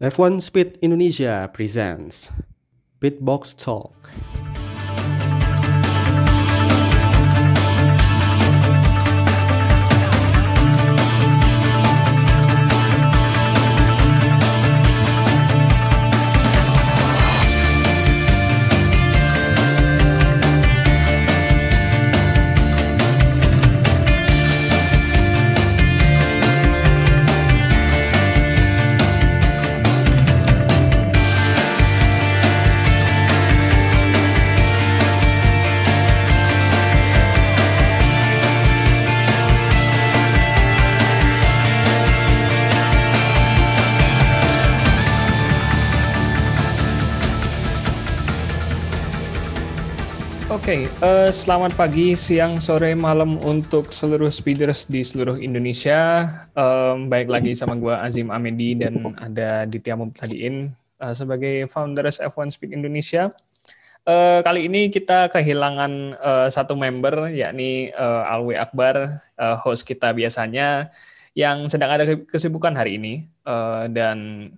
F1 Speed Indonesia presents Pitbox Talk. Oke, eh, selamat pagi, siang, sore, malam untuk seluruh speeders di seluruh Indonesia. Em, baik lagi sama gue Azim Amedi dan ada Ditya Mubtadiin eh, sebagai founders F1 Speed Indonesia. Eh, kali ini kita kehilangan eh, satu member, yakni eh, Alwi Akbar, eh, host kita biasanya, yang sedang ada kesibukan hari ini. Eh, dan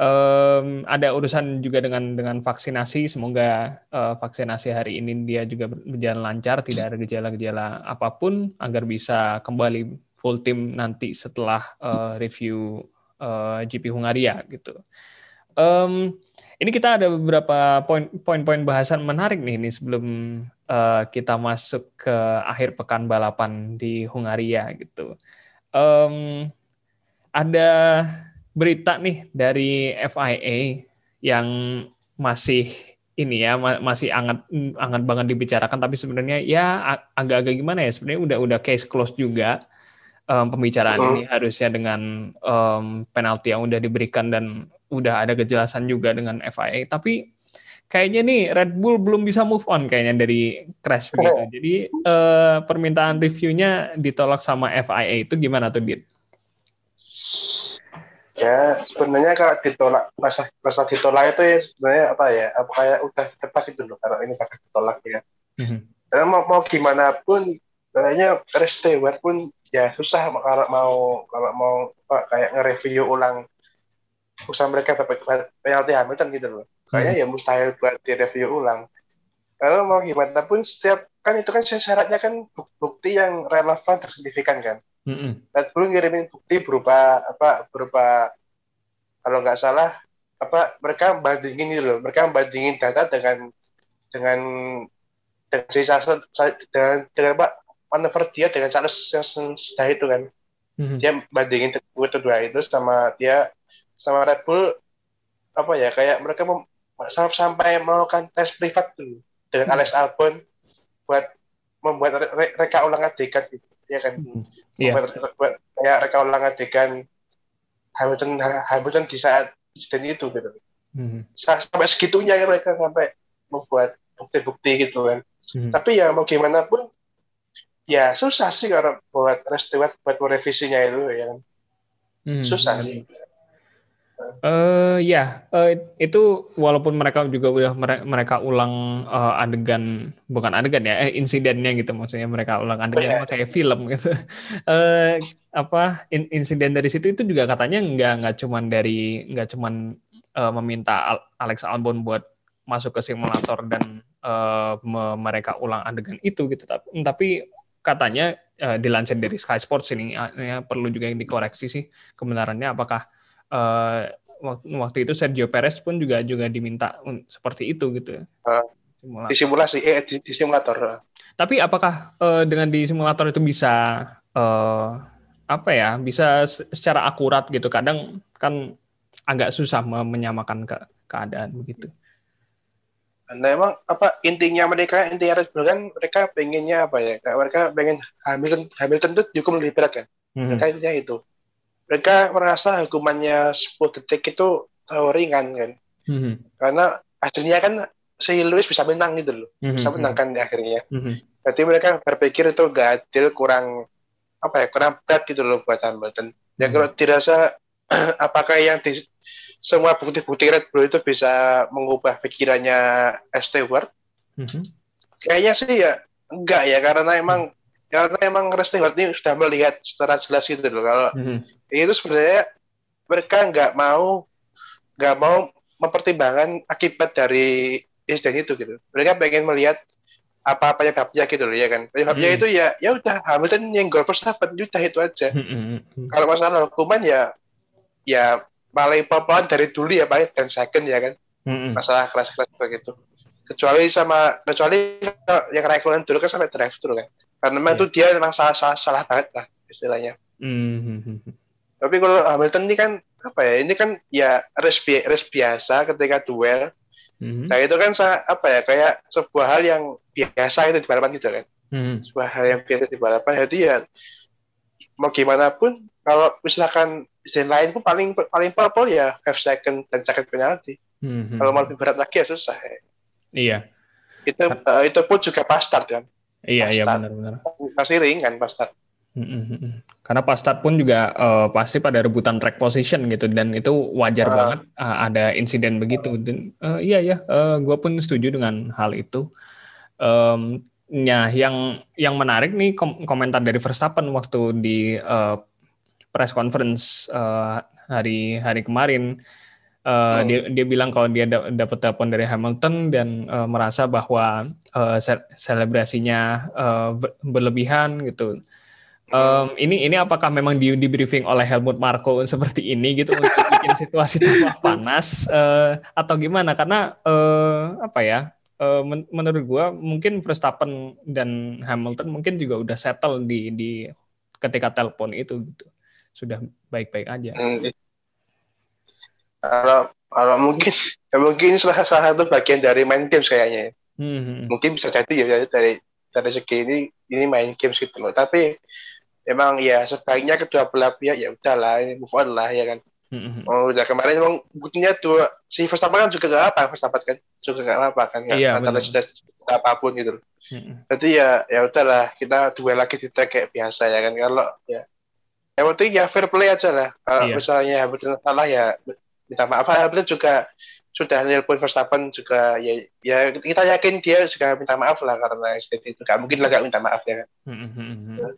Um, ada urusan juga dengan dengan vaksinasi. Semoga uh, vaksinasi hari ini dia juga berjalan lancar, tidak ada gejala-gejala apa pun, agar bisa kembali full tim nanti setelah uh, review uh, GP Hungaria gitu. Um, ini kita ada beberapa poin-poin bahasan menarik nih ini sebelum uh, kita masuk ke akhir pekan balapan di Hungaria gitu. Um, ada berita nih dari FIA yang masih ini ya masih anget anget banget dibicarakan. Tapi sebenarnya ya agak-agak gimana ya sebenarnya udah udah case close juga um, pembicaraan uh. ini harusnya dengan um, penalti yang udah diberikan dan udah ada kejelasan juga dengan FIA tapi kayaknya nih Red Bull belum bisa move on kayaknya dari crash begitu. Jadi uh, permintaan reviewnya ditolak sama FIA itu gimana tuh Dit? Ya sebenarnya kalau ditolak masa masa ditolak itu ya sebenarnya apa ya apa kayak udah tepat gitu loh kalau ini bakal ditolak ya mm-hmm. karena mau, mau gimana pun kayaknya Chris Stewart pun ya susah kalau mau kalau mau apa, kayak nge-review ulang usaha mereka dapat penalti Hamilton gitu loh kayaknya mm-hmm. ya mustahil buat direview ulang kalau mau gimana pun setiap kan itu kan syaratnya kan bukti yang relevan dan signifikan kan Mm-hmm. Red Bull ngirimin bukti berupa apa berupa kalau nggak salah apa mereka bandingin gitu loh mereka bandingin data dengan dengan dengan sisa dengan dengan apa manuver dia dengan Charles yang sudah itu kan mm-hmm. dia bandingin itu dua itu sama dia sama Red Bull apa ya kayak mereka mem, sampai melakukan tes privat tuh dengan mm-hmm. Alex Albon buat membuat re, reka ulang adegan gitu ya kan hmm. yeah. buat, kayak reka ulang adegan Hamilton Hamilton di saat insiden itu gitu hmm. sampai segitunya ya mereka sampai membuat bukti-bukti gitu kan hmm. tapi ya mau gimana pun ya susah sih kalau buat Restewart buat merevisinya itu ya kan hmm. susah sih Uh, ya, uh, itu walaupun mereka juga udah mereka ulang uh, adegan bukan adegan ya, eh, insidennya gitu maksudnya mereka ulang adegan kayak film gitu. Uh, apa in, insiden dari situ itu juga katanya nggak nggak cuman dari nggak cuman uh, meminta Alex Albon buat masuk ke simulator dan uh, me mereka ulang adegan itu gitu, tapi, tapi katanya uh, dilansir dari Sky Sports ini ya, perlu juga yang dikoreksi sih kebenarannya apakah uh, waktu itu Sergio Perez pun juga juga diminta seperti itu gitu. Uh, simulasi. Di simulasi, eh di, di simulator. Tapi apakah uh, dengan di simulator itu bisa uh, apa ya? Bisa secara akurat gitu. Kadang kan agak susah menyamakan ke keadaan begitu. Nah emang apa intinya mereka intinya Red Bull kan mereka pengennya apa ya? Mereka pengen Hamilton Hamilton itu dihukum lebih berat kan? Hmm. Mereka intinya itu mereka merasa hukumannya 10 detik itu terlalu ringan kan mm-hmm. karena akhirnya kan si Lewis bisa menang gitu loh mm-hmm. bisa menang kan di akhirnya mm-hmm. berarti mereka berpikir itu gak adil kurang apa ya kurang berat gitu loh buat Hamilton mm-hmm. ya mhm. kalau dirasa apakah yang di semua bukti-bukti Red Bull itu bisa mengubah pikirannya Stewart mm-hmm. kayaknya sih ya enggak ya karena emang karena emang Stewart ini sudah melihat secara jelas gitu loh kalau mm-hmm itu sebenarnya mereka nggak mau nggak mau mempertimbangkan akibat dari insiden itu gitu. Mereka pengen melihat apa penyebabnya gitu loh ya kan. Penyebabnya hmm. itu ya ya udah Hamilton yang gol Verstappen udah itu aja. Hmm. hmm, hmm, hmm. Kalau masalah hukuman ya ya paling popoan dari dulu ya paling dan second ya kan. Hmm. Masalah keras-keras begitu. Kecuali sama kecuali yang Raikkonen dulu kan sampai drive thru kan. Karena memang yeah. itu dia memang salah, salah salah banget lah istilahnya. Hmm. Tapi kalau Hamilton ini kan apa ya ini kan ya res, bi res biasa ketika duel mm-hmm. nah itu kan apa ya kayak sebuah hal yang biasa itu di balapan gitu kan mm-hmm. sebuah hal yang biasa di balapan jadi ya mau gimana pun kalau misalkan istilah lain pun paling paling pol ya half second dan second penalti mm-hmm. kalau mau lebih berat lagi ya susah ya. iya itu uh, itu pun juga pas start kan iya iya benar-benar masih ringan pas start karena pas start pun juga uh, pasti pada rebutan track position gitu dan itu wajar uh. banget uh, ada insiden begitu dan uh, iya ya uh, gue pun setuju dengan hal itu. Um, ya yang yang menarik nih kom komentar dari Verstappen waktu di uh, press conference uh, hari hari kemarin. Uh, oh. dia dia bilang kalau dia dapat telepon dari Hamilton dan uh, merasa bahwa uh, selebrasinya uh, berlebihan gitu Um, ini ini apakah memang di, di briefing oleh Helmut Marko seperti ini gitu untuk bikin situasi tambah panas uh, atau gimana? Karena uh, apa ya? Uh, men menurut gua mungkin Verstappen dan Hamilton mungkin juga udah settle di di ketika telepon itu gitu. Sudah baik-baik aja. Hmm. Kalau kalau mungkin ya mungkin salah, salah satu bagian dari main games kayaknya. Hmm. hmm, hmm. Mungkin bisa jadi ya dari dari segi ini ini main games gitu loh. Tapi emang ya sebaiknya kedua belah pihak ya udahlah ini move on lah ya kan mm-hmm. oh udah kemarin emang buktinya tuh si Verstappen kan juga gak apa Verstappen kan juga gak apa kan ya iya, antara sudah apa pun gitu mm-hmm. jadi ya ya udahlah kita dua lagi di track kayak biasa ya kan kalau ya yang penting ya fair play aja lah kalau iya. misalnya Hamilton salah ya minta maaf Hamilton juga sudah nelpon Verstappen juga ya ya kita yakin dia juga minta maaf lah karena itu gak mungkin lah gak minta maaf ya kan mm-hmm.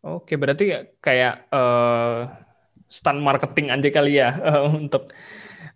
Oke, berarti kayak uh, stand marketing aja kali ya uh, untuk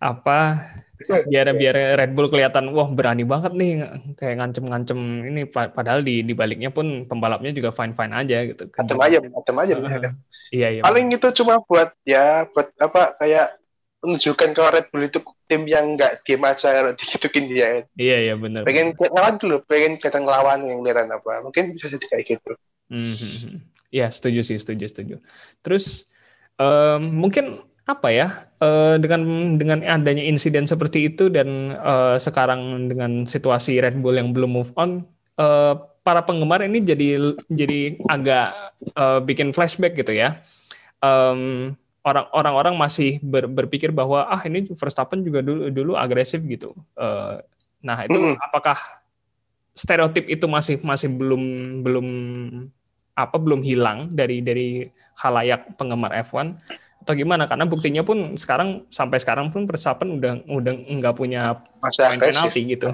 apa biar biar Red Bull kelihatan wah berani banget nih kayak ngancem-ngancem ini padahal di di baliknya pun pembalapnya juga fine fine aja gitu. Macam aja, macam aja. Uh, iya iya. Paling itu cuma buat ya buat apa kayak menunjukkan kalau Red Bull itu tim yang nggak diem aja kalau digitukin dia. Iya iya benar. Pengen ngelawan dulu, pengen kelihatan ngelawan yang lihat apa. Mungkin bisa jadi kayak gitu. Mm -hmm. Ya, setuju sih, setuju, setuju. Terus um, mungkin apa ya uh, dengan dengan adanya insiden seperti itu dan uh, sekarang dengan situasi Red Bull yang belum move on, uh, para penggemar ini jadi jadi agak uh, bikin flashback gitu ya. Um, orang-orang masih ber, berpikir bahwa ah ini Verstappen juga dulu dulu agresif gitu. Uh, nah itu mm -hmm. apakah stereotip itu masih masih belum belum apa belum hilang dari dari halayak penggemar F1 atau gimana karena buktinya pun sekarang sampai sekarang pun Verstappen udah udah nggak punya poin penalti gitu.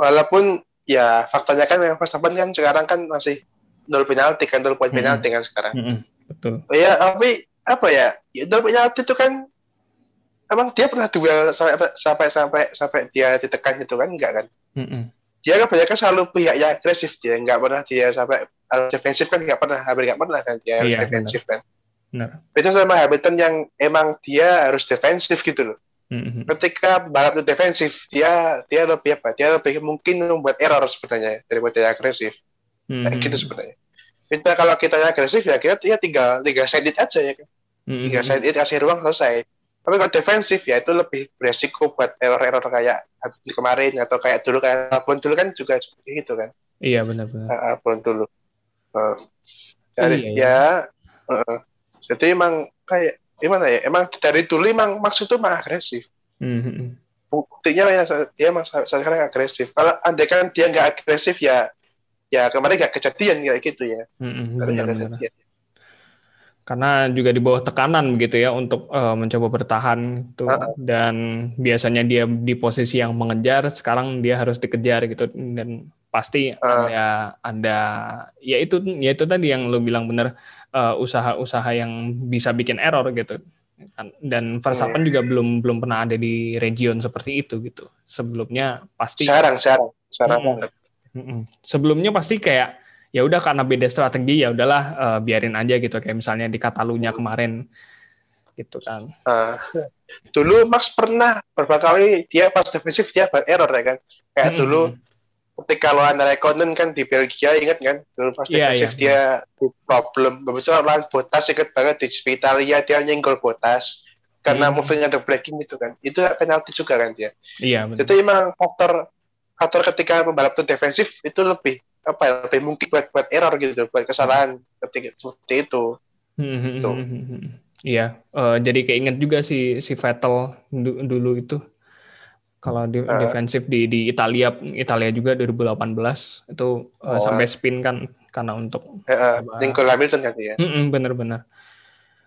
Walaupun ya faktanya kan Verstappen kan sekarang kan masih nol penalti kan nol poin penalti kan sekarang. Hmm, betul. Ya tapi apa ya, ya nol penalti itu kan emang dia pernah duel sampai sampai sampai sampai dia ditekan itu kan enggak kan? Hmm dia kan banyak kan selalu pihak yang agresif dia nggak pernah dia sampai defensif kan nggak pernah hampir nggak pernah kan dia harus iya, defensif kan benar. itu sama Hamilton yang emang dia harus defensif gitu loh mm-hmm. ketika balap itu defensif dia dia lebih apa dia lebih mungkin membuat error sebenarnya daripada dia agresif mm-hmm. nah, gitu sebenarnya kita kalau kita agresif ya kita ya tinggal tinggal side it aja ya kan mm-hmm. tinggal side it kasih ruang selesai tapi kalau defensif ya itu lebih beresiko buat error-error kayak kemarin atau kayak dulu kayak Albon dulu kan juga seperti itu kan. Iya benar-benar. Albon dulu. Uh, dari iya, iya. ya, uh, jadi emang kayak gimana ya? Emang dari dulu emang maksud itu emang agresif. Mm-hmm. Buktinya ya dia emang sekarang agresif. Kalau andai kan dia nggak agresif ya, ya kemarin nggak kejadian kayak gitu ya. Mm-hmm, benar-benar. karena juga di bawah tekanan begitu ya untuk uh, mencoba bertahan itu dan biasanya dia di posisi yang mengejar sekarang dia harus dikejar gitu. Dan pasti uh. ada ada ya itu ya itu tadi yang lo bilang benar uh, usaha-usaha yang bisa bikin error gitu. Kan, dan Verstappen juga belum belum pernah ada di region seperti itu gitu. Sebelumnya pasti jarang jarang jarang banget. Sebelumnya pasti kayak ya udah karena beda strategi ya udahlah uh, biarin aja gitu kayak misalnya di Katalunya kemarin gitu kan. Uh, dulu Max pernah beberapa kali dia pas defensif dia buat error ya kan. Kayak hmm. dulu ketika lawan Raikkonen kan di Belgia ingat kan dulu pas yeah, defensif yeah. dia problem beberapa lawan Botas ingat banget di Italia dia nyenggol Botas karena hmm. moving under braking itu kan itu penalti juga kan dia iya yeah, jadi emang faktor faktor ketika pembalap itu defensif itu lebih apa ya lebih mungkin buat buat error gitu buat kesalahan ketika seperti itu hmm, hmm, hmm, iya uh, jadi keinget juga si si Vettel dulu itu kalau di, uh. defensif di di Italia Italia juga 2018 itu uh, sampai spin kan karena untuk uh, Lincoln Hamilton kan ya. Bener-bener.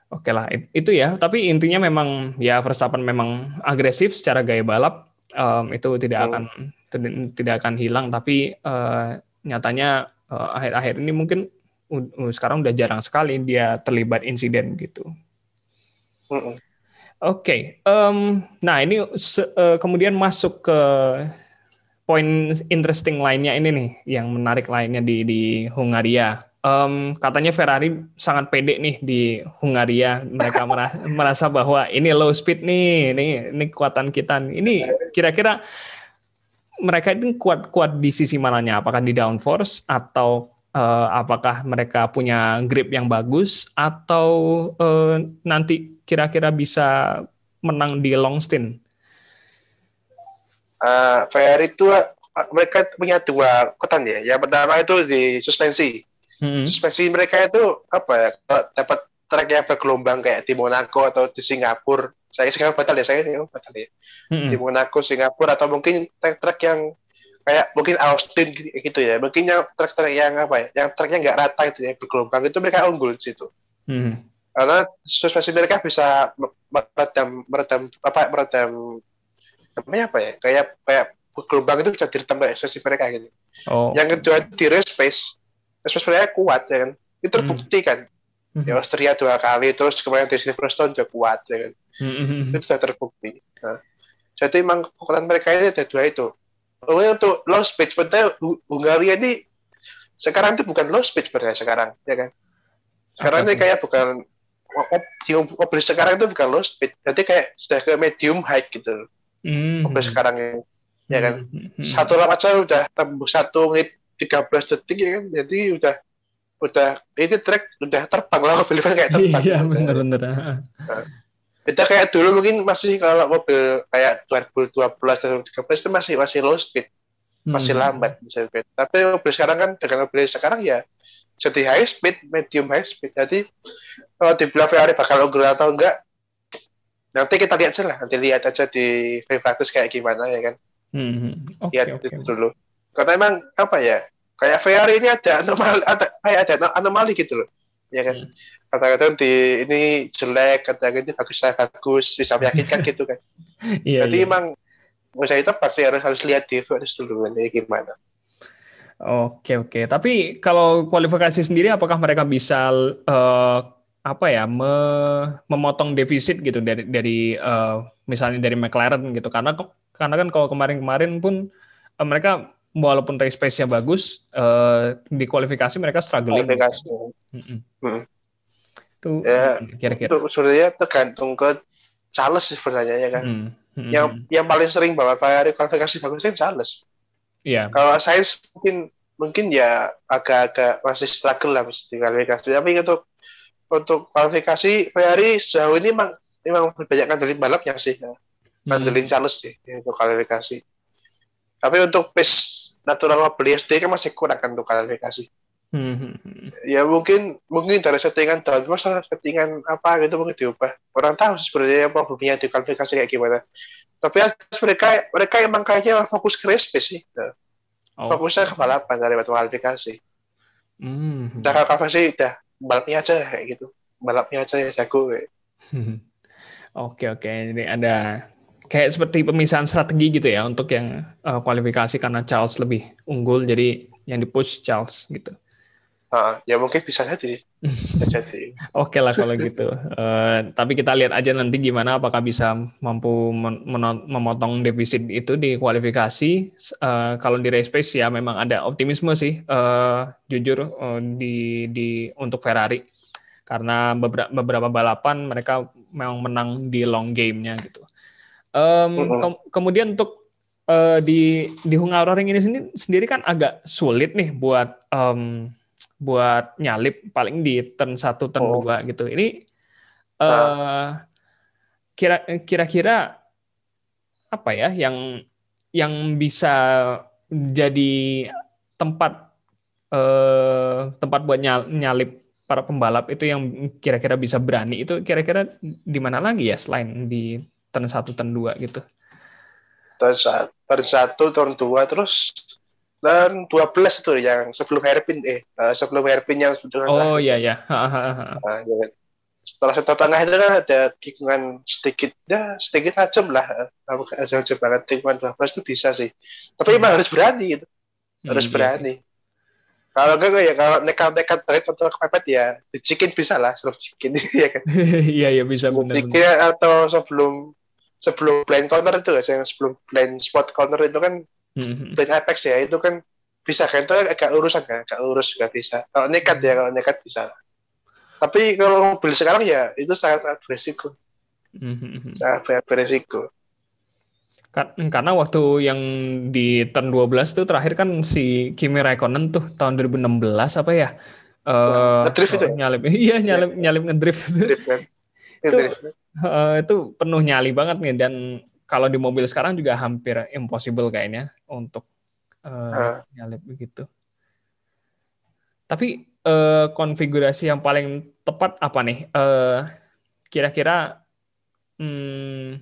Oke lah itu ya. Tapi intinya memang ya Verstappen memang agresif secara gaya balap um, itu tidak hmm. akan tidak akan hilang. Tapi uh, nyatanya akhir-akhir uh, ini mungkin uh, sekarang udah jarang sekali dia terlibat insiden gitu. Oke, okay. um, nah ini uh, kemudian masuk ke poin interesting lainnya ini nih, yang menarik lainnya di di Hungaria. Um, katanya Ferrari sangat pede nih di Hungaria. Mereka merasa bahwa ini low speed nih, ini ini kekuatan kita. Ini kira-kira mereka itu kuat-kuat di sisi mananya? Apakah di downforce atau uh, apakah mereka punya grip yang bagus atau uh, nanti kira-kira bisa menang di long stint? Uh, VR itu mereka punya dua kotan ya. Yang pertama itu di suspensi. Hmm. Suspensi mereka itu apa ya? Dapat trek yang bergelombang kayak di Monaco atau di Singapura. Saya sekarang batal ya, saya ini batal ya. Hmm. Di Monaco, Singapura atau mungkin trek-trek yang kayak mungkin Austin gitu ya. Mungkin yang trek-trek yang apa ya? Yang treknya nggak rata itu ya bergelombang itu mereka unggul di situ. Hmm karena suspensi mereka bisa meredam meredam apa meredam namanya apa ya kayak kayak gelombang itu bisa diredam kayak suspensi mereka gitu. Oh. Yang kedua di race space, mereka kuat ya kan. Itu terbukti hmm. kan. Hmm. Ya Austria dua kali terus kemarin di Silverstone juga kuat ya kan. Hmm. Itu sudah terbukti. Nah, jadi memang kekuatan mereka ini ada dua itu. Oh, untuk low speed, sebenarnya Hungaria ini sekarang itu bukan low speed sebenarnya sekarang, ya kan? Sekarang ini kayak bukan mobil sekarang itu bukan low speed, jadi kayak sudah ke medium high gitu. Mm. Mobil sekarang ini, ya kan. Mm. Satu lap aja udah tembus satu menit 13 detik ya kan, jadi udah udah ini track udah terbang lah mobil kayak terbang. Iya benar-benar. Nah, kita kayak dulu mungkin masih kalau mobil kayak 2012 atau 2013 itu masih masih low speed, masih hmm. lambat bisa Tapi mobil sekarang kan dengan mobil sekarang ya jadi high speed, medium high speed. Jadi kalau dibilang Ferrari bakal unggul atau enggak, nanti kita lihat aja lah. Nanti lihat aja di free practice kayak gimana ya kan. Hmm. Okay, lihat okay. itu dulu. Karena emang apa ya? Kayak Ferrari ini ada anomali, ada kayak ada anomali gitu loh. Ya kan. Hmm. Kata-kata di ini jelek, kata-kata ini bagus bagus, bisa meyakinkan gitu kan. Iya, Jadi iya. emang saya itu pasti harus harus lihat di practice dulu ini gimana. Oke oke. Tapi kalau kualifikasi sendiri, apakah mereka bisa uh, apa ya me, memotong defisit gitu dari dari uh, misalnya dari McLaren gitu? Karena karena kan kalau kemarin-kemarin pun uh, mereka walaupun race pace-nya bagus uh, di kualifikasi mereka struggling. Kualifikasi. Gitu. Hmm. Itu ya, kira-kira. Itu sebenarnya tergantung ke Charles sebenarnya ya kan. Hmm. Hmm. Yang yang paling sering bawa Ferrari kualifikasi bagus kan Charles. Iya. Kalau saya mungkin mungkin ya agak-agak masih struggle lah di kualifikasi. Tapi untuk untuk kualifikasi Ferrari sejauh ini memang memang banyak dari balapnya sih. Ya. Kandelin hmm. Charles sih untuk kualifikasi. Tapi untuk pace natural mobil SD kan masih kurang kan untuk kualifikasi. Hmm. Ya mungkin mungkin dari settingan downforce settingan apa gitu mungkin diubah. Orang tahu sebenarnya problemnya di kualifikasi kayak gimana. Tapi mereka mereka emang kayaknya fokus ke race pace sih. Nah. Oh. Fokusnya ke balapan dari batu kualifikasi. Hmm. Udah kualifikasi udah balapnya aja kayak gitu. Balapnya aja ya jago. Oke oke, ini ada kayak seperti pemisahan strategi gitu ya untuk yang uh, kualifikasi karena Charles lebih unggul jadi yang di push Charles gitu. Uh, ya mungkin bisa jadi. Bisa jadi. Oke lah kalau gitu. Uh, tapi kita lihat aja nanti gimana apakah bisa mampu memotong defisit itu di kualifikasi. Uh, kalau di race pace ya memang ada optimisme sih. Uh, jujur uh, di di untuk Ferrari karena beberapa beberapa balapan mereka memang menang di long game-nya gitu. Um, ke kemudian untuk uh, di di Hungaroring ini sendiri, sendiri kan agak sulit nih buat um, buat nyalip paling di turn satu turn oh. dua gitu. Ini uh, kira kira-kira apa ya yang yang bisa jadi tempat uh, tempat buat nyalip para pembalap itu yang kira-kira bisa berani itu kira-kira di mana lagi ya selain di turn satu turn dua gitu. Turn satu turn satu turn dua terus dan 12 itu yang sebelum hairpin eh uh, sebelum hairpin yang sudah oh iya iya. Nah, ya setelah satu tengah itu kan ada tikungan sedikit ya sedikit tajam lah. Tajam banget tikungan 12 itu bisa sih. Tapi hmm. emang harus berani gitu. Harus hmm, berani. iya kalau enggak ya kalau nekat-nekat banget atau kepepet ya chicken bisa lah sebelum chicken ya kan? Iya iya bisa benar chicken atau sebelum sebelum blind counter itu ya yang sebelum blind spot counter itu kan mm-hmm. blind apex ya itu kan bisa kan itu agak urusan kan agak urus juga bisa kalau nekat ya kalau nekat bisa tapi kalau mobil sekarang ya itu sangat beresiko mm-hmm. sangat beresiko karena waktu yang di turn 12 tuh terakhir kan si Kimi Raikkonen tuh tahun 2016 apa ya? Uh, ngedrift itu. Ya? Nyalip. Iya, nyalip ya. nyalip ngedrift. Ngedrift kan. itu uh, itu penuh nyali banget nih dan kalau di mobil sekarang juga hampir impossible kayaknya untuk uh, uh. nyalip begitu. Tapi uh, konfigurasi yang paling tepat apa nih? Uh, kira-kira hmm,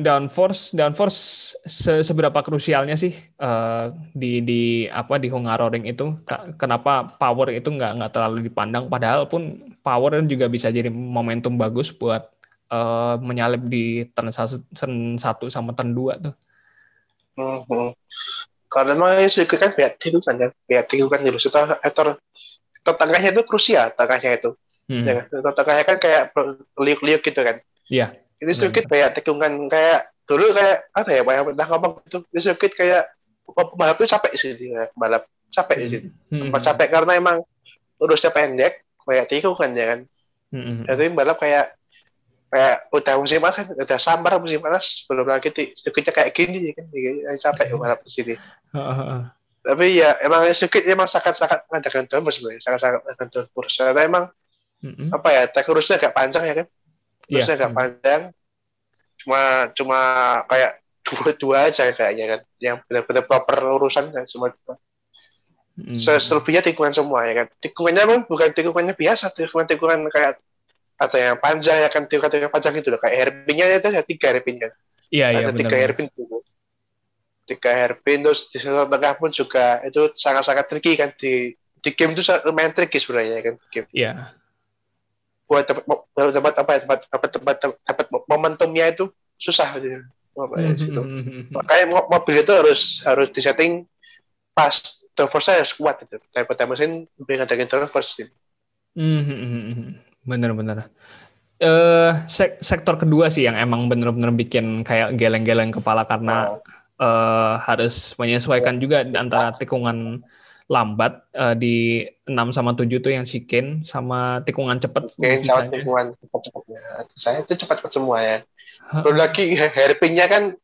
downforce downforce se seberapa krusialnya sih uh, di di apa di Hungaroring itu kenapa power itu nggak nggak terlalu dipandang padahal pun power juga bisa jadi momentum bagus buat uh, menyalip di turn satu turn satu sama turn dua tuh. Hmm, hmm. Karena memang itu kan pihak itu kan ya pihak itu kan dulu setelah etor tengahnya itu krusial tengahnya itu. Hmm. Ya, tengahnya kan kayak liuk-liuk gitu kan. Iya. Yeah ini sedikit hmm. kayak tikungan kayak dulu kayak apa ya banyak pernah ngomong itu ini sedikit kayak pembalap itu capek sih dia balap capek sih hmm. capek karena emang urusnya pendek kayak tikungan ya kan. Hmm. jadi balap kayak kayak udah musim panas kan udah sambar musim panas belum lagi sedikitnya kayak gini ya kan capek balap di sini. Tapi ya emang sedikit emang sangat sangat mengadakan turbo sebenarnya. Sangat sangat mengadakan turbo karena emang mm-hmm. apa ya tekurusnya agak panjang ya kan? Terus yeah. agak panjang. Cuma cuma kayak dua-dua aja kayaknya kan. Yang benar-benar proper urusan kan semua mm. selebihnya tikungan semua ya kan? Tikungannya pun bukan tikungannya biasa tikungan tikungan kayak atau yang panjang ya kan? Tikungan tikungan panjang itu loh kayak hairpinnya itu ya tiga hairpin kan iya iya ada tiga hairpin tiga hairpin terus di sebelah tengah pun juga itu sangat-sangat tricky kan? Di di game itu lumayan tricky sebenarnya kan? Game. Iya. Buat dapat dapat apa ya? Dapat dapat dapat dapat momentumnya itu susah gitu. gitu. Makanya mobil itu harus harus disetting pas downforce harus kuat itu. Daripada mesin lebih ngadain downforce gitu. Bener-bener. Uh, sek sektor kedua sih yang emang bener-bener bikin kayak geleng-geleng kepala karena oh. uh, harus menyesuaikan juga antara tikungan lambat uh, di 6 sama 7 tuh yang sikin sama tikungan cepat Oke, sama tikungan cepat-cepatnya. Saya itu cepat-cepat semua ya. Belum lagi hairpinnya kan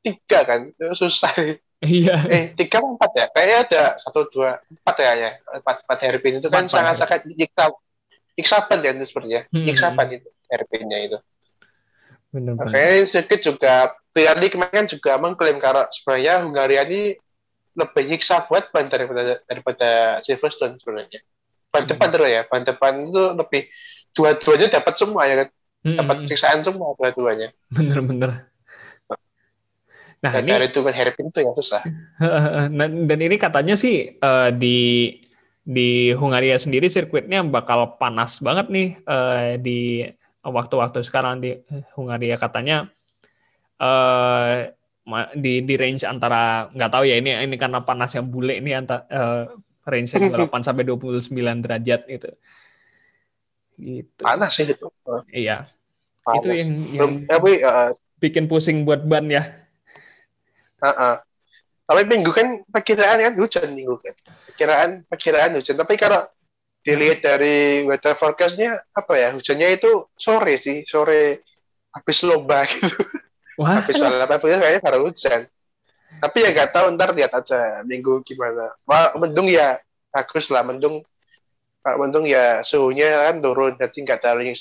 tiga kan, susah. Iya. Eh, tiga empat ya? Kayaknya ada satu, dua, empat ya, ya. Empat, empat hairpin itu kan sangat-sangat nyiksa, nyiksapan kan itu sepertinya. Hmm. Nyiksapan itu hairpinnya itu. Benar-benar. Oke, sedikit juga Pirelli kemarin juga mengklaim kalau sebenarnya Hungaria ini lebih nyiksa buat ban daripada daripada Silverstone sebenarnya. Ban depan terus ya, ban depan itu lebih dua-duanya dapat semua ya kan. Hmm. Dapat siksaan semua dua-duanya. Bener-bener. Nah, ini dari itu kan hairpin itu yang susah. dan ini katanya sih uh, di di Hungaria sendiri sirkuitnya bakal panas banget nih uh, di waktu-waktu sekarang di Hungaria katanya uh, di di range antara nggak tahu ya ini ini karena panasnya bule ini antara uh, range-nya 28 sampai 29 derajat gitu. Gitu. Panas sih itu. Iya. Panas. Itu yang, yang tapi uh, bikin pusing buat ban ya. Uh, uh. Tapi minggu kan perkiraan kan hujan minggu kan. Perkiraan perkiraan hujan. Tapi kalau dilihat dari weather forecastnya apa ya hujannya itu sore sih sore habis lomba gitu. Wah. Habis balapan kayaknya baru hujan. Tapi ya nggak tahu ntar lihat aja minggu gimana. Wah, mendung ya bagus lah mendung. Kalau mendung ya suhunya kan turun jadi nggak terlalu yang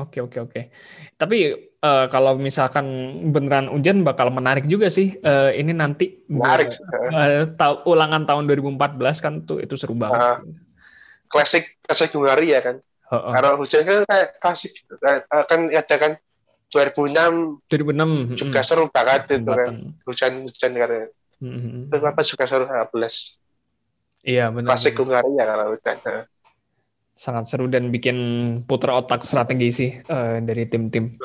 Oke oke oke. Tapi uh, kalau misalkan beneran hujan bakal menarik juga sih. Uh, ini nanti Menarik. uh, ta- ulangan tahun 2014 kan tuh itu seru banget. Ah. Klasik klasik Hungaria ya kan. Heeh. Kalau hujan kan kayak klasik gitu. Eh, eh, kan ada kan 2006 2006 juga seru banget itu kan. Hujan-hujan karena Hmm, hmm, hmm. itu apa juga seru 15. Iya benar. Klasik Hungaria kalau hujan. Sangat seru dan bikin putar otak strategi sih eh, dari tim-tim.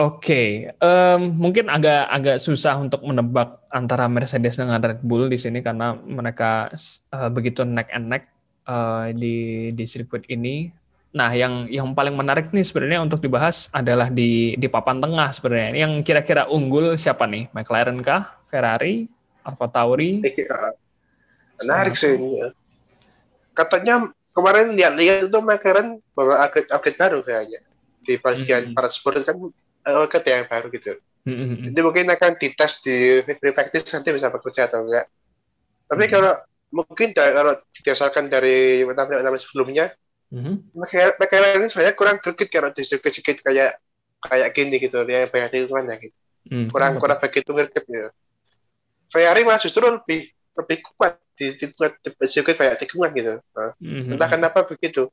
Oke, em, mungkin agak agak susah untuk menebak antara Mercedes dengan Red Bull di sini karena mereka eh, begitu neck and neck eh, di di sirkuit ini. Nah, yang yang paling menarik nih sebenarnya untuk dibahas adalah di di papan tengah sebenarnya. Yang kira-kira unggul siapa nih? McLaren kah? Ferrari? Alfa Tauri? Eh, Menarik sih ini. ya. Katanya kemarin lihat-lihat itu McLaren bawa upgrade, upgrade baru kayaknya di bagian Hmm. para sport kan uh, yang baru gitu. Hmm, hmm, hmm. Jadi mungkin akan dites di free practice nanti bisa bekerja atau enggak. Tapi Hmm. kalau mungkin kalau didasarkan dari penampilan sebelumnya, Mhm. McLaren McLaren ini sebenarnya kurang greget kalau di sirkuit-sirkuit kayak kayak gini gitu, dia banyak tikungan ya gitu. Hmm. Kurang kurang begitu greget gitu. Ferrari malah justru lebih lebih kuat di tikungan di sirkuit kayak tikungan gitu. Nah, Mhm. entah kenapa begitu.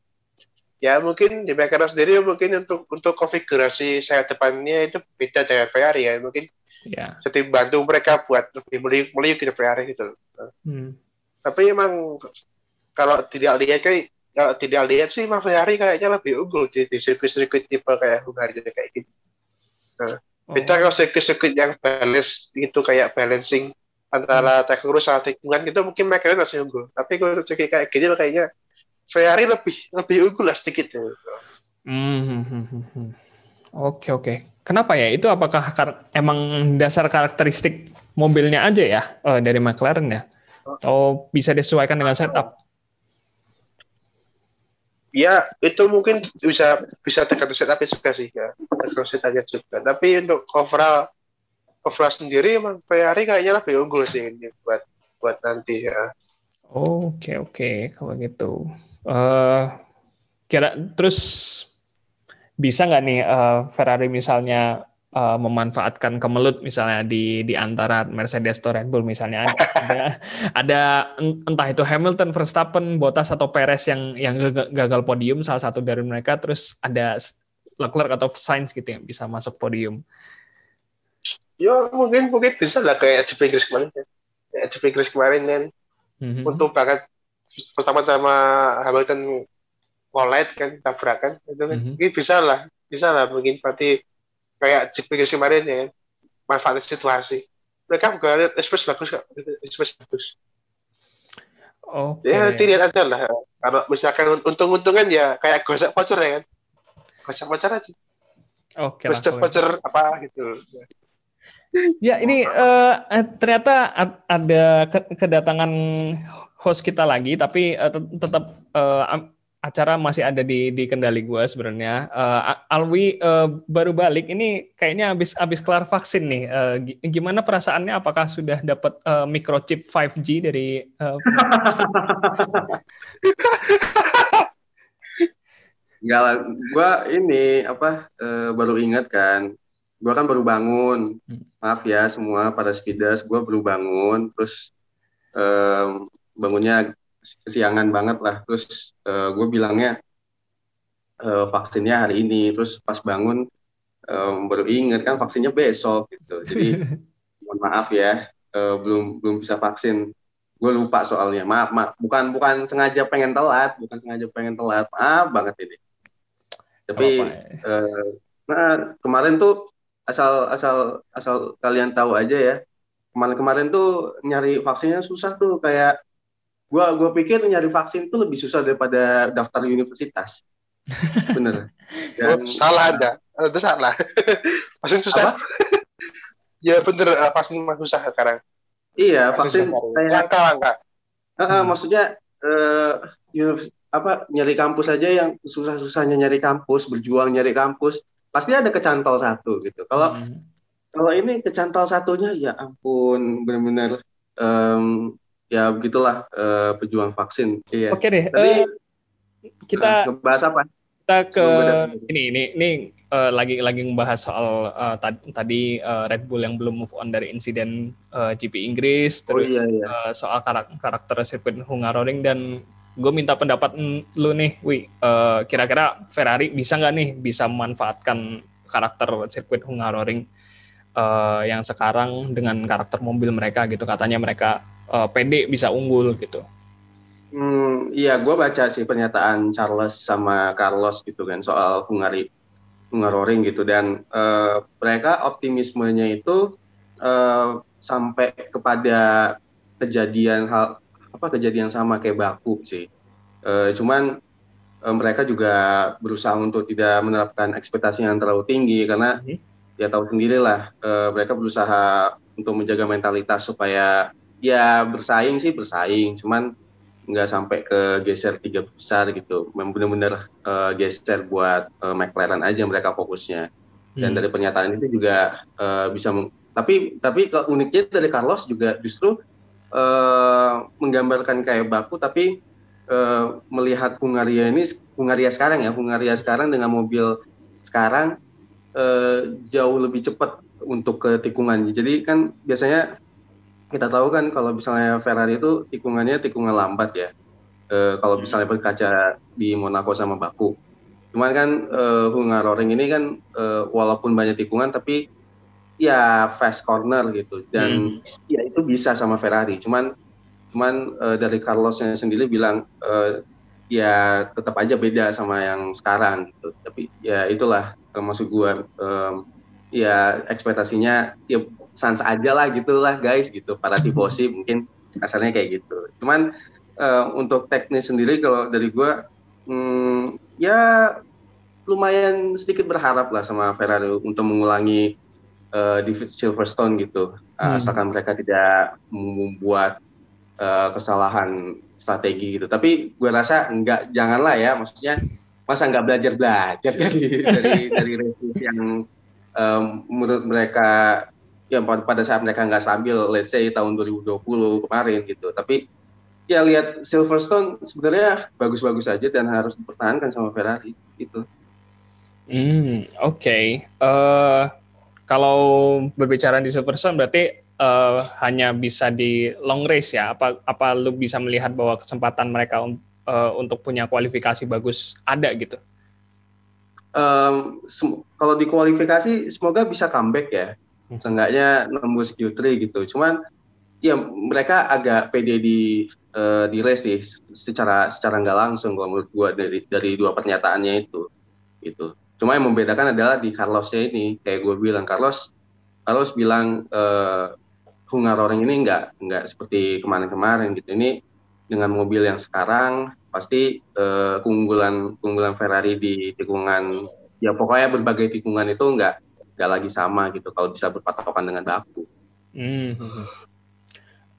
Ya mungkin di McLaren sendiri mungkin untuk untuk konfigurasi sayap depannya itu beda dengan Ferrari ya. Mungkin Ya. jadi bantu mereka buat lebih meliuk meliuk gitu Ferrari gitu. Hmm. Tapi emang kalau tidak lihat kayak kalau tidak lihat sih Ferrari kayaknya lebih unggul di, di sirkuit-sirkuit tipe kayak Hungaria kayak gitu. Beda kalau sirkuit-sirkuit yang balance itu kayak balancing antara teknologi sama tikungan itu mungkin McLaren masih unggul. Tapi kalau sirkuit kayak gini kayaknya Ferrari lebih lebih unggul lah sedikit. ya. Hmm, hmm, hmm, hmm, hmm. Oke oke. Kenapa ya? Itu apakah emang dasar karakteristik mobilnya aja ya eh, dari McLaren ya? Atau bisa disesuaikan dengan setup? Ya itu mungkin bisa bisa tergantung setupnya juga sih ya. Tergantung setupnya juga. Tapi untuk overall overall sendiri emang Ferrari kayaknya lebih unggul sih ini buat buat nanti ya. Oke oke kalau gitu. Eh kira terus bisa nggak nih eh, Ferrari misalnya eh, memanfaatkan kemelut misalnya di di antara Mercedes atau Red Bull misalnya ada ada, ada en- entah itu Hamilton, Verstappen, Bottas atau Perez yang yang gagal podium salah satu dari mereka terus ada Leclerc atau Sainz gitu yang bisa masuk podium. Ya mungkin mungkin bisa lah kayak GP Inggris kemarin ya. Kayak GP Inggris kemarin kan. Mhm. untuk banget pertama sama Hamilton collide kan tabrakan itu kan. Mhm. mungkin bisa lah bisa lah. Mungkin berarti kayak GP Inggris kemarin ya kan. Manfaatin situasi. Mereka juga express bagus kok. Express bagus. Oke. ya nanti lihat aja lah. Kalau misalkan untung-untungan ya kayak gosok voucher ya kan. Gosok voucher aja. Oke lah, gosok voucher apa gitu Ya, ini eh, eh, ternyata ad- ada ke- kedatangan host kita lagi, tapi eh, tet- tetap eh, am- acara masih ada di di kendali gue sebenarnya. Eh, A- Alwi eh, baru balik, ini kayaknya habis habis kelar vaksin nih. Eh, gi- gimana perasaannya? Apakah sudah dapat eh, microchip 5G dari? eh, Enggak lah, gua ini apa eh, baru ingat kan, gua kan baru bangun. Hmm. Maaf ya semua para speeders, gua baru bangun, terus em, bangunnya kesiangan banget lah. Terus eh, gue bilangnya eh, vaksinnya hari ini, terus pas bangun em, baru ingat kan vaksinnya besok gitu. Jadi mohon maaf ya, eh, belum belum bisa vaksin. Gue lupa soalnya, maaf, maaf. Bukan bukan sengaja pengen telat, bukan sengaja pengen telat, maaf banget ini. Tapi ya? eh, nah kemarin tuh asal asal asal kalian tahu aja ya, kemarin-kemarin tuh nyari vaksinnya susah tuh kayak gua gua pikir nyari vaksin tuh lebih susah daripada daftar universitas. Bener. Dan, oh, salah ada. Itu salah. vaksin susah. ya bener uh, vaksin mah susah sekarang. Iya, vaksin, kayak langka-langka. Uh, uh, maksudnya uh, apa nyari kampus aja yang susah-susahnya nyari kampus, berjuang nyari kampus, pasti ada kecantol satu gitu. Kalau hmm. kalau ini kecantol satunya ya ampun benar-benar um, ya begitulah uh, pejuang vaksin. Iya. Oke deh. Tapi, uh, kita uh, bahas apa? Kita ke ini ini ini uh, lagi lagi membahas soal uh, tadi uh, Red Bull yang belum move on dari insiden uh, GP Inggris, oh, terus oh, iya, iya. Uh, soal karakter, karakter sirkuit Hungaroring dan gue minta pendapat lu nih, Wi, uh, kira-kira Ferrari bisa nggak nih bisa memanfaatkan karakter sirkuit Hungaroring uh, yang sekarang dengan karakter mobil mereka gitu, katanya mereka uh, pede bisa unggul gitu. Hmm, iya, gue baca sih pernyataan Charles sama Carlos gitu kan soal Hungari Hungaroring gitu. Dan uh, mereka optimismenya itu uh, sampai kepada kejadian hal apa kejadian sama kayak baku sih. Uh, cuman uh, mereka juga berusaha untuk tidak menerapkan ekspektasi yang terlalu tinggi karena hmm. ya tahu sendirilah uh, mereka berusaha untuk menjaga mentalitas supaya ya bersaing sih bersaing, cuman nggak sampai ke geser tiga besar gitu. Memang benar-benar uh, geser buat uh, McLaren aja mereka fokusnya. Dan hmm. dari pernyataan itu juga uh, bisa tapi tapi uniknya dari Carlos juga justru uh, menggambarkan kayak baku tapi uh, melihat Hungaria ini Hungaria sekarang ya Hungaria sekarang dengan mobil sekarang uh, jauh lebih cepat untuk ke tikungan. Jadi kan biasanya kita tahu kan kalau misalnya Ferrari itu tikungannya tikungan lambat ya. E, kalau hmm. misalnya berkaca di Monaco sama Baku. Cuman kan e, Hungaroring ini kan e, walaupun banyak tikungan tapi ya fast corner gitu dan hmm. ya itu bisa sama Ferrari. Cuman cuman e, dari Carlosnya sendiri bilang e, ya tetap aja beda sama yang sekarang gitu. Tapi ya itulah e, maksud gue e, ya ekspektasinya ya sans aja lah gitulah guys gitu para tifosi mungkin kasarnya kayak gitu cuman uh, untuk teknis sendiri kalau dari gue hmm, ya lumayan sedikit berharap lah sama Ferrari untuk mengulangi uh, di Silverstone gitu uh, asalkan mereka tidak membuat uh, kesalahan strategi gitu tapi gue rasa enggak janganlah ya maksudnya masa nggak belajar belajar dari dari dari yang um, menurut mereka ya pada saat mereka nggak stabil, let's say tahun 2020 kemarin gitu. Tapi ya lihat Silverstone sebenarnya bagus-bagus aja dan harus dipertahankan sama Ferrari itu. Hmm, oke. Okay. Uh, eh, kalau berbicara di Silverstone berarti uh, hanya bisa di long race ya? Apa apa lu bisa melihat bahwa kesempatan mereka uh, untuk punya kualifikasi bagus ada gitu? Um, kalau di kualifikasi semoga bisa comeback ya seenggaknya nembus Q3 gitu. Cuman ya mereka agak pede di uh, di race sih secara secara nggak langsung kalau menurut gua dari dari dua pernyataannya itu gitu. Cuma yang membedakan adalah di Carlosnya ini kayak gue bilang Carlos Carlos bilang uh, Hungaroring ini nggak nggak seperti kemarin-kemarin gitu. Ini dengan mobil yang sekarang pasti uh, keunggulan keunggulan Ferrari di tikungan ya pokoknya berbagai tikungan itu nggak nggak lagi sama gitu kalau bisa berpatokan dengan baku. Hmm.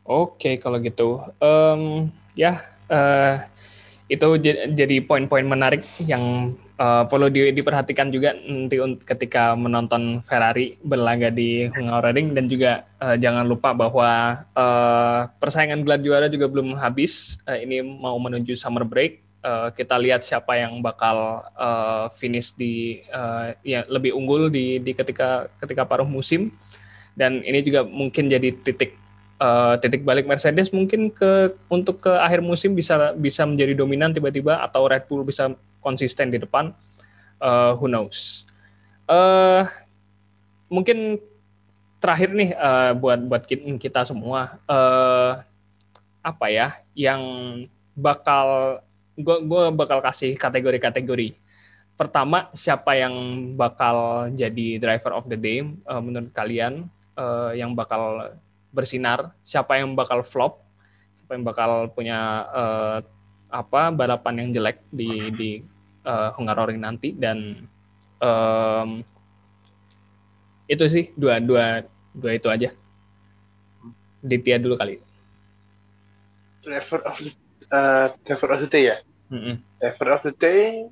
Oke okay, kalau gitu, um, ya uh, itu jadi poin-poin menarik yang uh, perlu di, diperhatikan juga nanti ketika menonton Ferrari berlaga di Hungaroring dan juga uh, jangan lupa bahwa uh, persaingan gelar juara juga belum habis. Uh, ini mau menuju summer break. Uh, kita lihat siapa yang bakal uh, finish di uh, ya lebih unggul di di ketika ketika paruh musim. Dan ini juga mungkin jadi titik uh, titik balik Mercedes mungkin ke untuk ke akhir musim bisa bisa menjadi dominan tiba-tiba atau Red Bull bisa konsisten di depan uh, who knows uh, mungkin terakhir nih uh, buat buat kita semua uh, apa ya yang bakal gue gue bakal kasih kategori-kategori. Pertama, siapa yang bakal jadi driver of the day uh, menurut kalian uh, yang bakal bersinar, siapa yang bakal flop, siapa yang bakal punya uh, apa balapan yang jelek di di uh, Hungaroring nanti dan um, itu sih dua dua dua itu aja. Ditya dulu kali. Driver of the, uh, driver of the day ya. Mm -hmm. Driver of the day,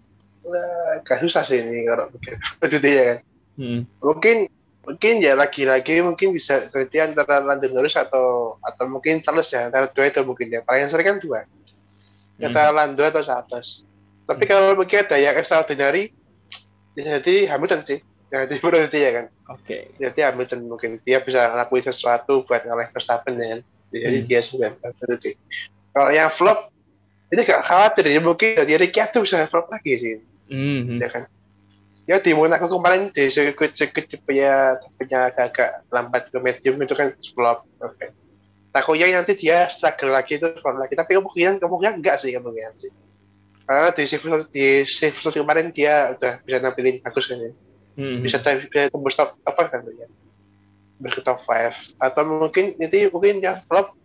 nah, gak susah sih ini kalau of the day ya kan. Mm. Mungkin mungkin ya lagi-lagi mungkin bisa berarti antara London Norris atau atau mungkin Charles ya antara dua itu mungkin ya paling sering kan dua hmm. Antara Lando atau Charles tapi hmm. kalau mungkin ada yang extraordinary jadi Hamilton sih. Jadi berarti ya kan. Oke. Okay. jadi Hamilton mungkin. Dia bisa lakuin sesuatu buat ngalahin Verstappen ya kan. Jadi hmm. dia sudah berarti kalau yang flop ini gak khawatir ya. Mungkin jadi Ricciardo bisa flop lagi sih. Hmm. ya kan. Ya di Monaco kemarin di sirkuit-sirkuit tipenya tipenya agak lambat ke medium itu kan flop. Oke. okay. Takutnya nanti dia struggle lagi itu flop lagi. Tapi kemungkinan kemungkinan enggak sih kemungkinan sih. Karena di sirkuit di sirkuit kemarin dia udah bisa nampilin bagus kan ya. Hmm. bisa bisa tembus top apa kan ya. Berke top five. Atau mungkin nanti mungkin yang flop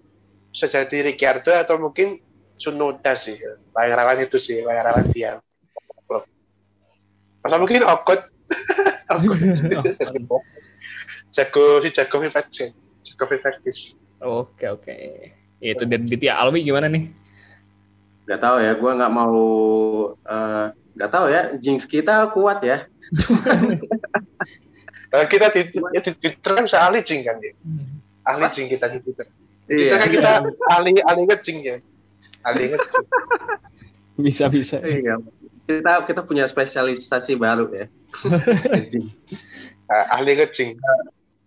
bisa jadi Ricciardo atau mungkin Sunoda sih. Paling rawan itu sih paling rawan dia Masa mungkin okot. jago si jago Vivekis. Jago Vivekis. Oke oke. Itu dari Ditya Alwi gimana nih? Gak tahu ya, gue nggak mau uh, nggak tahu ya. Jinx kita kuat ya. uh, kita di, ya, di, di Twitter bisa ahli jing kan ya. Ahli jing kita di Twitter. Iya. Kita kan kita ahli ahli ngejing ya. Ahli ngejing. Bisa bisa. Iya kita kita punya spesialisasi baru ya. uh, ahli kecing.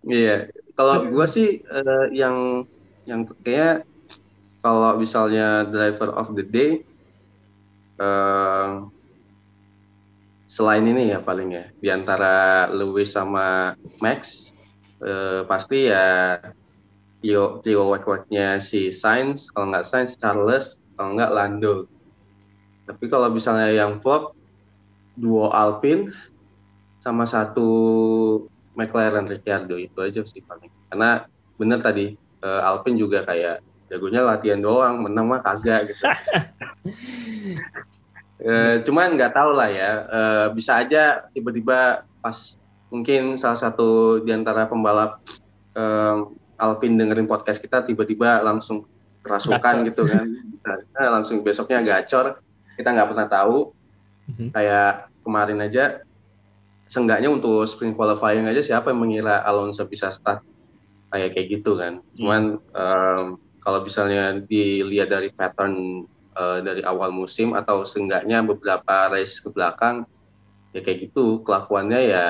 Iya. Kalau gue sih uh, yang yang kayak kalau misalnya driver of the day uh, selain ini ya paling ya di antara Lewis sama Max uh, pasti ya trio trio wek-weknya si Sainz kalau nggak Sainz Charles kalau nggak Lando. Tapi kalau misalnya yang flop duo Alpine sama satu McLaren Ricciardo itu aja sih paling. Karena bener tadi uh, Alpine juga kayak jagonya latihan doang, menang mah kagak gitu. uh, cuman nggak tahu lah ya, uh, bisa aja tiba-tiba pas mungkin salah satu di antara pembalap uh, Alpine dengerin podcast kita tiba-tiba langsung kerasukan gitu kan, nah, langsung besoknya gacor kita nggak pernah tahu mm-hmm. kayak kemarin aja seenggaknya untuk sprint qualifying aja siapa yang mengira Alonso bisa start? Kayak kayak gitu kan. Mm. cuman um, kalau misalnya dilihat dari pattern uh, dari awal musim atau seenggaknya beberapa race ke belakang ya kayak gitu. Kelakuannya ya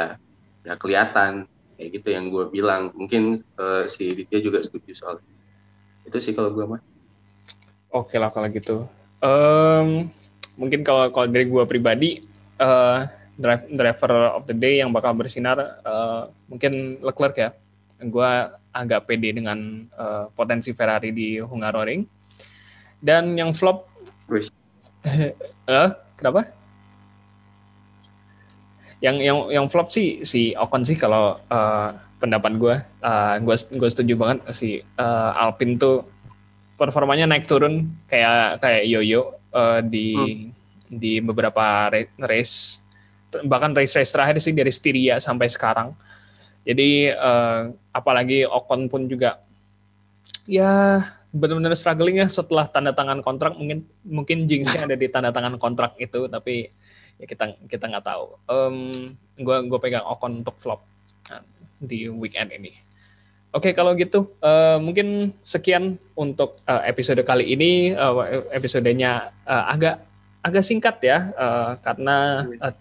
ya kelihatan. Kayak gitu yang gue bilang. Mungkin uh, si Ditya juga setuju soal itu. Sih kalau gue mah oke lah kalau gitu. Um, mungkin kalau kalau dari gue pribadi uh, drive, driver of the day yang bakal bersinar uh, mungkin Leclerc ya. Gue agak pede dengan uh, potensi Ferrari di Hungaroring. Dan yang flop uh, kenapa? Yang yang yang flop sih si Ocon sih kalau uh, pendapat gue uh, gue gue setuju banget si uh, Alpine tuh performanya naik turun kayak kayak yoyo uh, di hmm. di beberapa race bahkan race-race terakhir sih dari Styria sampai sekarang. Jadi uh, apalagi Ocon pun juga ya benar-benar struggling ya setelah tanda tangan kontrak mungkin mungkin jinxnya ada di tanda tangan kontrak itu tapi ya kita kita nggak tahu. Um, gue gue pegang Ocon untuk flop nah, di weekend ini. Oke, kalau gitu uh, mungkin sekian untuk uh, episode kali ini. Uh, episodenya uh, agak agak singkat ya, uh, karena uh,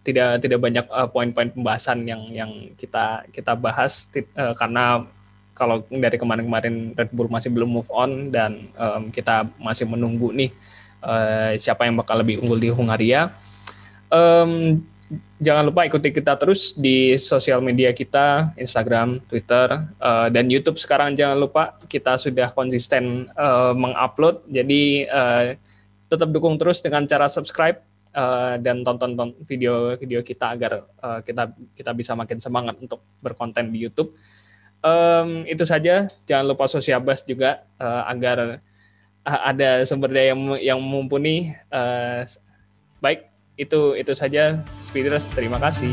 tidak tidak banyak poin-poin uh, pembahasan yang yang kita kita bahas uh, karena kalau dari kemarin-kemarin Red Bull masih belum move on dan um, kita masih menunggu nih uh, siapa yang bakal lebih unggul di Hungaria. Um, jangan lupa ikuti kita terus di sosial media kita, Instagram, Twitter, uh, dan YouTube sekarang jangan lupa kita sudah konsisten uh, mengupload. Jadi uh, tetap dukung terus dengan cara subscribe uh, dan tonton video-video kita agar uh, kita kita bisa makin semangat untuk berkonten di YouTube. um, itu saja. Jangan lupa sosiabas juga uh, agar uh, ada sumber daya yang, yang mumpuni. Uh, baik, itu itu saja. Speeders, terima kasih.